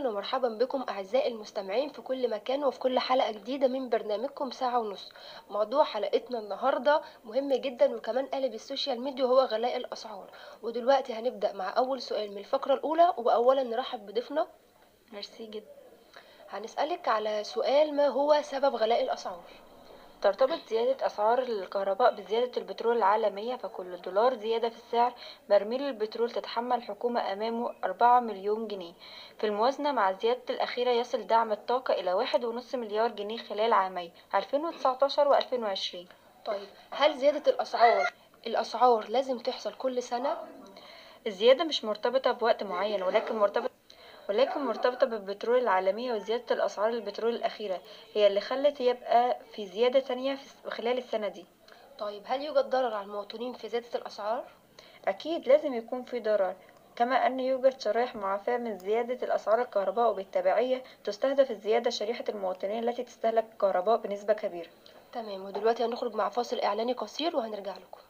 أهلا ومرحبا بكم أعزائي المستمعين في كل مكان وفي كل حلقة جديدة من برنامجكم ساعة ونص. موضوع حلقتنا النهاردة مهم جدا وكمان قلب ال social media وهو غلاء الأسعار. ودلوقتي هنبدأ مع أول سؤال من الفقرة الأولى وأولا نرحب بضيفنا. ميرسي جدا. هنسألك على سؤال ما هو سبب غلاء الأسعار؟ ترتبط زيادة أسعار الكهرباء بزيادة البترول العالمية فكل دولار زيادة في السعر برميل البترول تتحمل الحكومة أمامه أربعة مليون جنيه في الموازنة مع الزيادة الأخيرة يصل دعم الطاقة إلى واحد ونص مليار جنيه خلال عامي 2019 و 2020 طيب هل زيادة الأسعار الأسعار لازم تحصل كل سنة؟ الزيادة مش مرتبطة بوقت معين ولكن مرتبطة ولكن مرتبطة بالبترول العالمية وزيادة الأسعار البترول الأخيرة هي اللي خلت يبقى في زيادة تانية في خلال السنة دي. طيب هل يوجد ضرر على المواطنين في زيادة الأسعار؟ أكيد لازم يكون في ضرر كما أن يوجد شرائح معافاة من زيادة الأسعار الكهرباء وبالتبعية تستهدف الزيادة شريحة المواطنين التي تستهلك الكهرباء بنسبة كبيرة. تمام ودلوقتي هنخرج مع فاصل إعلاني قصير وهنرجع لكم.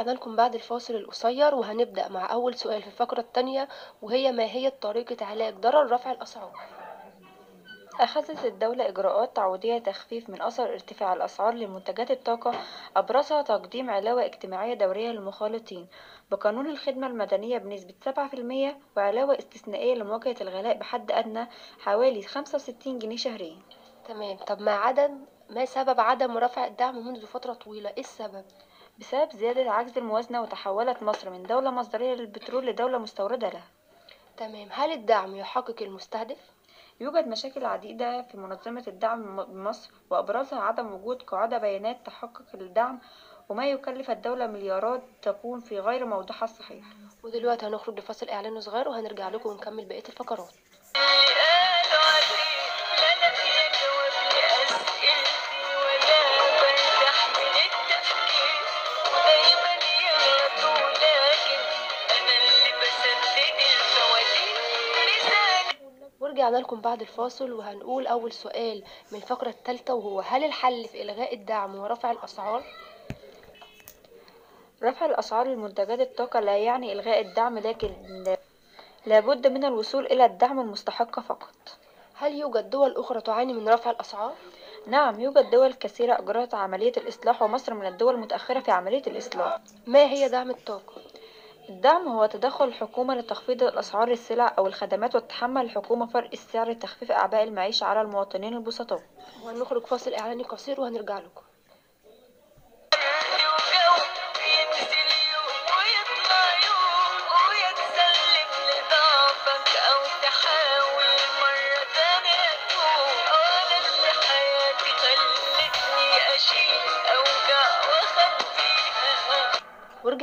ورجعنا لكم بعد الفاصل القصير وهنبدأ مع أول سؤال في الفقرة التانية وهي ما هي طريقة علاج ضرر رفع الأسعار؟ أخذت الدولة إجراءات تعويضية تخفيف من أثر ارتفاع الأسعار لمنتجات الطاقة أبرزها تقديم علاوة اجتماعية دورية للمخالطين بقانون الخدمة المدنية بنسبة 7% وعلاوة استثنائية لمواجهة الغلاء بحد أدنى حوالي 65 جنيه شهريا تمام طب ما عدم ما سبب عدم رفع الدعم منذ فترة طويلة؟ إيه السبب؟ بسبب زيادة عجز الموازنة وتحولت مصر من دولة مصدرية للبترول لدولة مستوردة لها. تمام. هل الدعم يحقق المستهدف؟ يوجد مشاكل عديدة في منظمة الدعم بمصر وأبرزها عدم وجود قاعدة بيانات تحقق الدعم وما يكلف الدولة مليارات تكون في غير موضعها الصحيح. ودلوقتي هنخرج لفاصل إعلاني صغير وهنرجع لكم ونكمل بقية الفقرات. ورجعنا لكم بعد الفاصل وهنقول أول سؤال من الفقرة الثالثة وهو هل الحل في إلغاء الدعم ورفع الأسعار؟ رفع الأسعار لمنتجات الطاقة لا يعني إلغاء الدعم لكن لابد من الوصول إلى الدعم المستحق فقط هل يوجد دول أخرى تعاني من رفع الأسعار؟ نعم يوجد دول كثيرة أجرت عملية الإصلاح ومصر من الدول المتأخرة في عملية الإصلاح ما هي دعم الطاقة؟ الدعم هو تدخل الحكومة لتخفيض الأسعار السلع أو الخدمات وتتحمل الحكومة فرق السعر لتخفيف أعباء المعيشة على المواطنين البسطاء. وهنخرج فاصل إعلاني قصير وهنرجع لكم.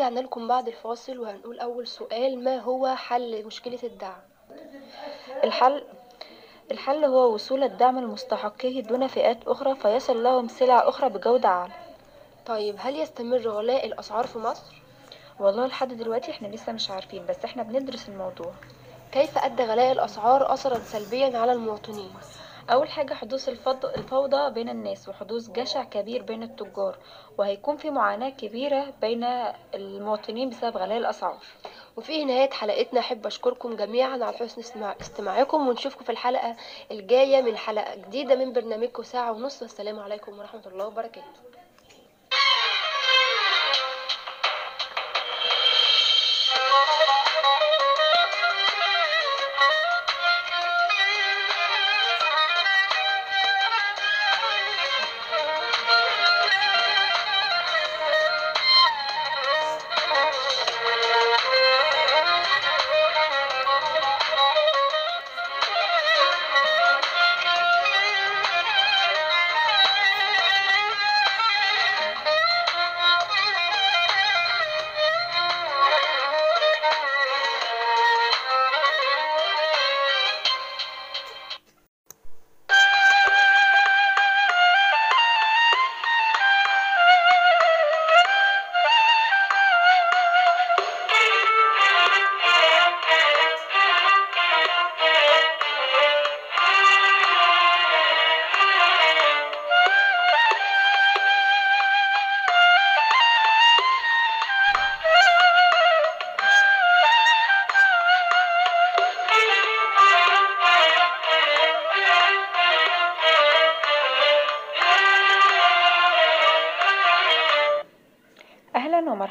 ورجعنا لكم بعد الفاصل وهنقول أول سؤال ما هو حل مشكلة الدعم؟ الحل الحل هو وصول الدعم لمستحقيه دون فئات أخرى فيصل لهم سلع أخرى بجودة أعلى طيب هل يستمر غلاء الأسعار في مصر؟ والله لحد دلوقتي إحنا لسه مش عارفين بس إحنا بندرس الموضوع كيف أدى غلاء الأسعار أثرا سلبيا على المواطنين؟ أول حاجة حدوث الفوضى بين الناس وحدوث جشع كبير بين التجار وهيكون في معاناة كبيرة بين المواطنين بسبب غلاء الأسعار. وفي نهاية حلقتنا أحب أشكركم جميعا على حسن استماع استماعكم ونشوفكم في الحلقة الجاية من حلقة جديدة من برنامجكم ساعة ونص. والسلام عليكم ورحمة الله وبركاته.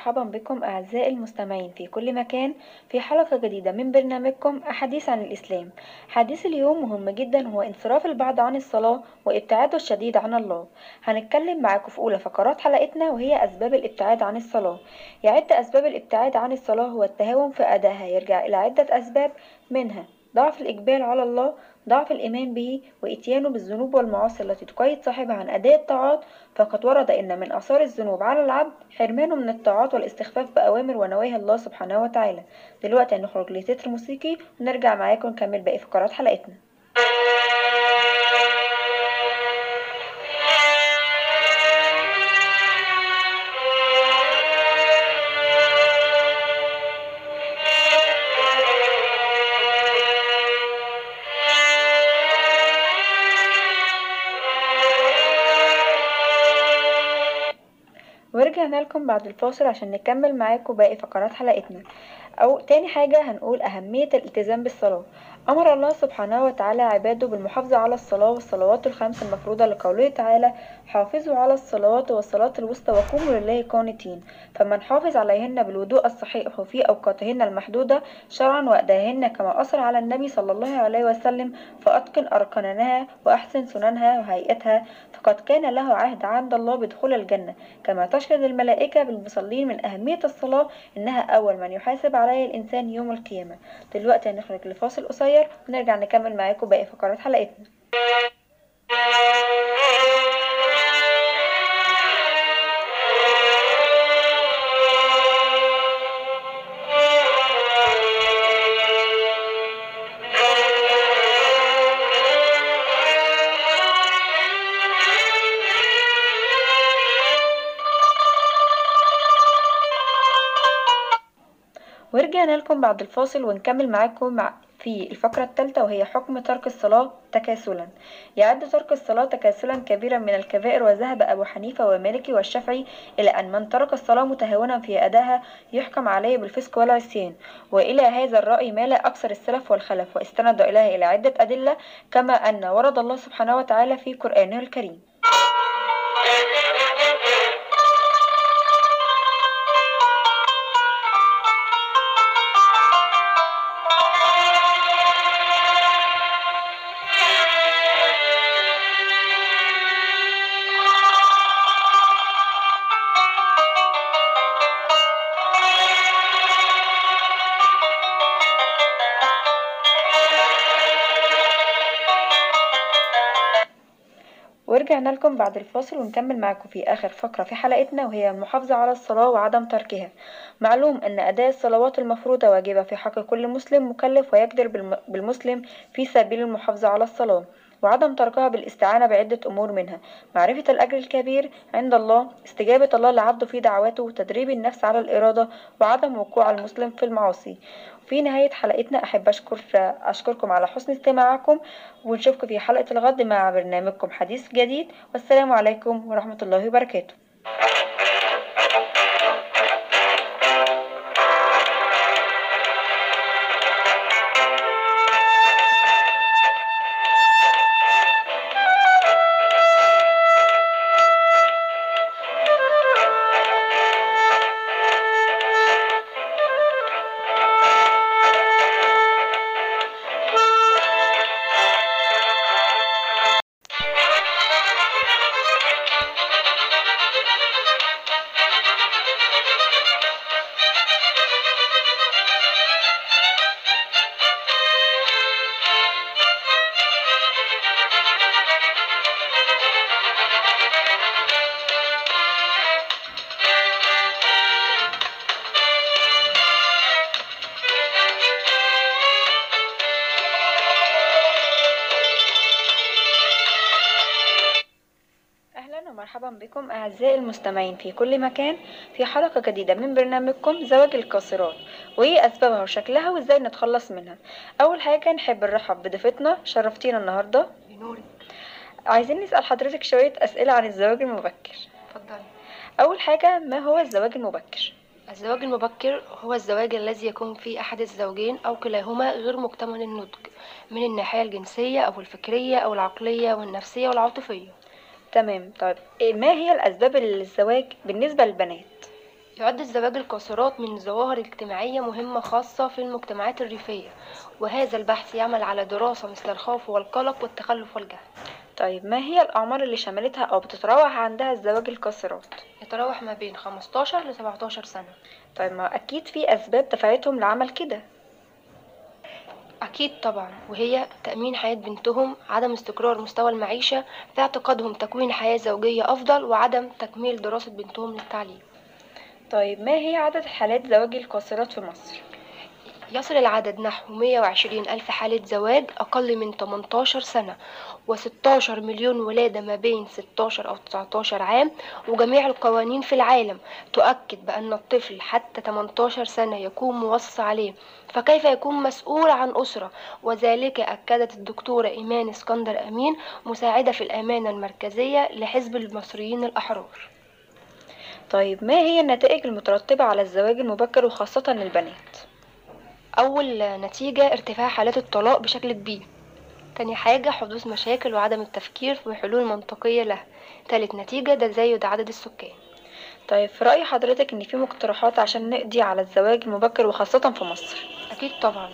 ومرحبا بكم أعزائي المستمعين في كل مكان في حلقة جديدة من برنامجكم أحاديث عن الإسلام. حديث اليوم مهم جدا هو انصراف البعض عن الصلاة وابتعاده الشديد عن الله. هنتكلم معاكم في أولى فقرات حلقتنا وهي أسباب الابتعاد عن الصلاة. يعد أسباب الابتعاد عن الصلاة هو التهاون في أدائها يرجع إلى عدة أسباب منها ضعف الإقبال على الله ضعف الإيمان به وإتيانه بالذنوب والمعاصي التي تقيد صاحبها عن أداء الطاعات فقد ورد إن من آثار الذنوب على العبد حرمانه من الطاعات والاستخفاف بأوامر ونواهي الله سبحانه وتعالى. دلوقتي هنخرج لتتر موسيقي ونرجع معاكم نكمل باقي فقرات حلقتنا. ورجعنا لكم بعد الفاصل عشان نكمل معاكم باقي فقرات حلقتنا. أو تاني حاجة هنقول أهمية الالتزام بالصلاة. أمر الله سبحانه وتعالى عباده بالمحافظة على الصلاة والصلوات الخمس المفروضة لقوله تعالى حافظوا على الصلوات والصلاة الوسطى وقوموا لله قانتين فمن حافظ عليهن بالوضوء الصحيح في أوقاتهن المحدودة شرعا وأداهن كما أثر على النبي صلى الله عليه وسلم فأتقن أركانها وأحسن سننها وهيئتها. فقد كان له عهد عند الله بدخول الجنة. كما تشهد الملائكة بالمصلين من أهمية الصلاة إنها أول من يحاسب عليها الإنسان يوم القيامة. دلوقتي هنخرج لفاصل قصير ونرجع نكمل معاكم باقي فقرات حلقتنا. لكم بعد الفاصل ونكمل معاكم مع في الفقرة الثالثة وهي حكم ترك الصلاة تكاسلا. يعد ترك الصلاة تكاسلا كبيرا من الكبائر وذهب أبو حنيفة ومالكي والشافعي إلى أن من ترك الصلاة متهاونا في أدائها يحكم عليه بالفسق والعصيان. وإلى هذا الرأي مال أكثر السلف والخلف واستند إليه إلى عدة أدلة كما أن ورد الله سبحانه وتعالى في قرآنه الكريم. ورجعنا لكم بعد الفاصل ونكمل معاكم في آخر فقرة في حلقتنا وهي المحافظة على الصلاة وعدم تركها. معلوم أن أداء الصلوات المفروضة واجبة في حق كل مسلم مكلف ويقدر بالم- بالمسلم في سبيل المحافظة على الصلاة. وعدم تركها بالاستعانة بعدة أمور منها. معرفة الأجر الكبير عند الله استجابة الله لعبده في دعواته وتدريب النفس على الإرادة وعدم وقوع المسلم في المعاصي. في نهاية حلقتنا أحب أشكر أشكركم على حسن استماعكم ونشوفكم في حلقة الغد مع برنامجكم حديث جديد. والسلام عليكم ورحمة الله وبركاته. بكم أعزائي المستمعين في كل مكان في حلقة جديدة من برنامجكم زواج القاصرات وإيه أسبابها وشكلها وإزاي نتخلص منها. أول حاجة نحب نرحب بضيفتنا شرفتينا النهاردة. بنورك عايزين نسأل حضرتك شوية أسئلة عن الزواج المبكر. اتفضلي. أول حاجة ما هو الزواج المبكر؟ الزواج المبكر هو الزواج الذي يكون فيه أحد الزوجين أو كلاهما غير مكتمل النضج من الناحية الجنسية أو الفكرية أو العقلية والنفسية والعاطفية. تمام طيب. إيه ما هي الأسباب للزواج بالنسبة للبنات؟ يعد الزواج القاصرات من الظواهر الاجتماعية مهمة خاصة في المجتمعات الريفية وهذا البحث يعمل على دراسة مثل الخوف والقلق والتخلف والجهل. طيب ما هي الأعمار اللي شملتها أو بتتراوح عندها الزواج القاصرات؟ يتراوح ما بين 15 ل 17 سنة. طيب ما أكيد في أسباب دفعتهم لعمل كده. أكيد طبعا وهي تأمين حياة بنتهم عدم استقرار مستوى المعيشة في اعتقادهم تكوين حياة زوجية أفضل وعدم تكميل دراسة بنتهم للتعليم. طيب ما هي عدد حالات زواج القاصرات في مصر؟ يصل العدد نحو 120 ألف حالة زواج أقل من 18 سنة و16 مليون ولادة ما بين 16 أو 19 عام وجميع القوانين في العالم تؤكد بأن الطفل حتى 18 سنة يكون موصى عليه. فكيف يكون مسؤول عن أسرة؟ وذلك أكدت الدكتورة إيمان اسكندر أمين مساعدة في الأمانة المركزية لحزب المصريين الأحرار. طيب ما هي النتائج المترتبة على الزواج المبكر وخاصة للبنات؟ أول نتيجة ارتفاع حالات الطلاق بشكل كبير. تاني حاجة حدوث مشاكل وعدم التفكير في حلول منطقية لها. تالت نتيجة تزايد عدد السكان. طيب في رأي حضرتك إن في مقترحات عشان نقضي على الزواج المبكر وخاصة في مصر؟ أكيد طبعا.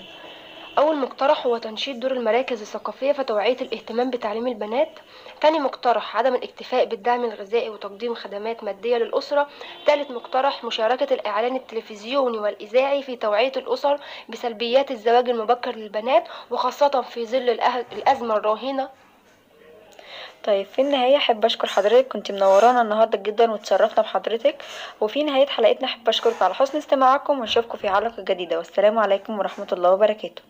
أول مقترح هو تنشيط دور المراكز الثقافية في توعية الاهتمام بتعليم البنات. تاني مقترح عدم الاكتفاء بالدعم الغذائي وتقديم خدمات مادية للأسرة. تالت مقترح مشاركة الإعلان التلفزيوني والإذاعي في توعية الأسر بسلبيات الزواج المبكر للبنات وخاصة في ظل الأزمة الراهنة طيب في النهاية أحب أشكر حضرتك كنت منورانا النهاردة جدا وتشرفنا بحضرتك. وفي نهاية حلقتنا أحب أشكرك على حسن استماعكم ونشوفكم في حلقة جديدة. والسلام عليكم ورحمة الله وبركاته.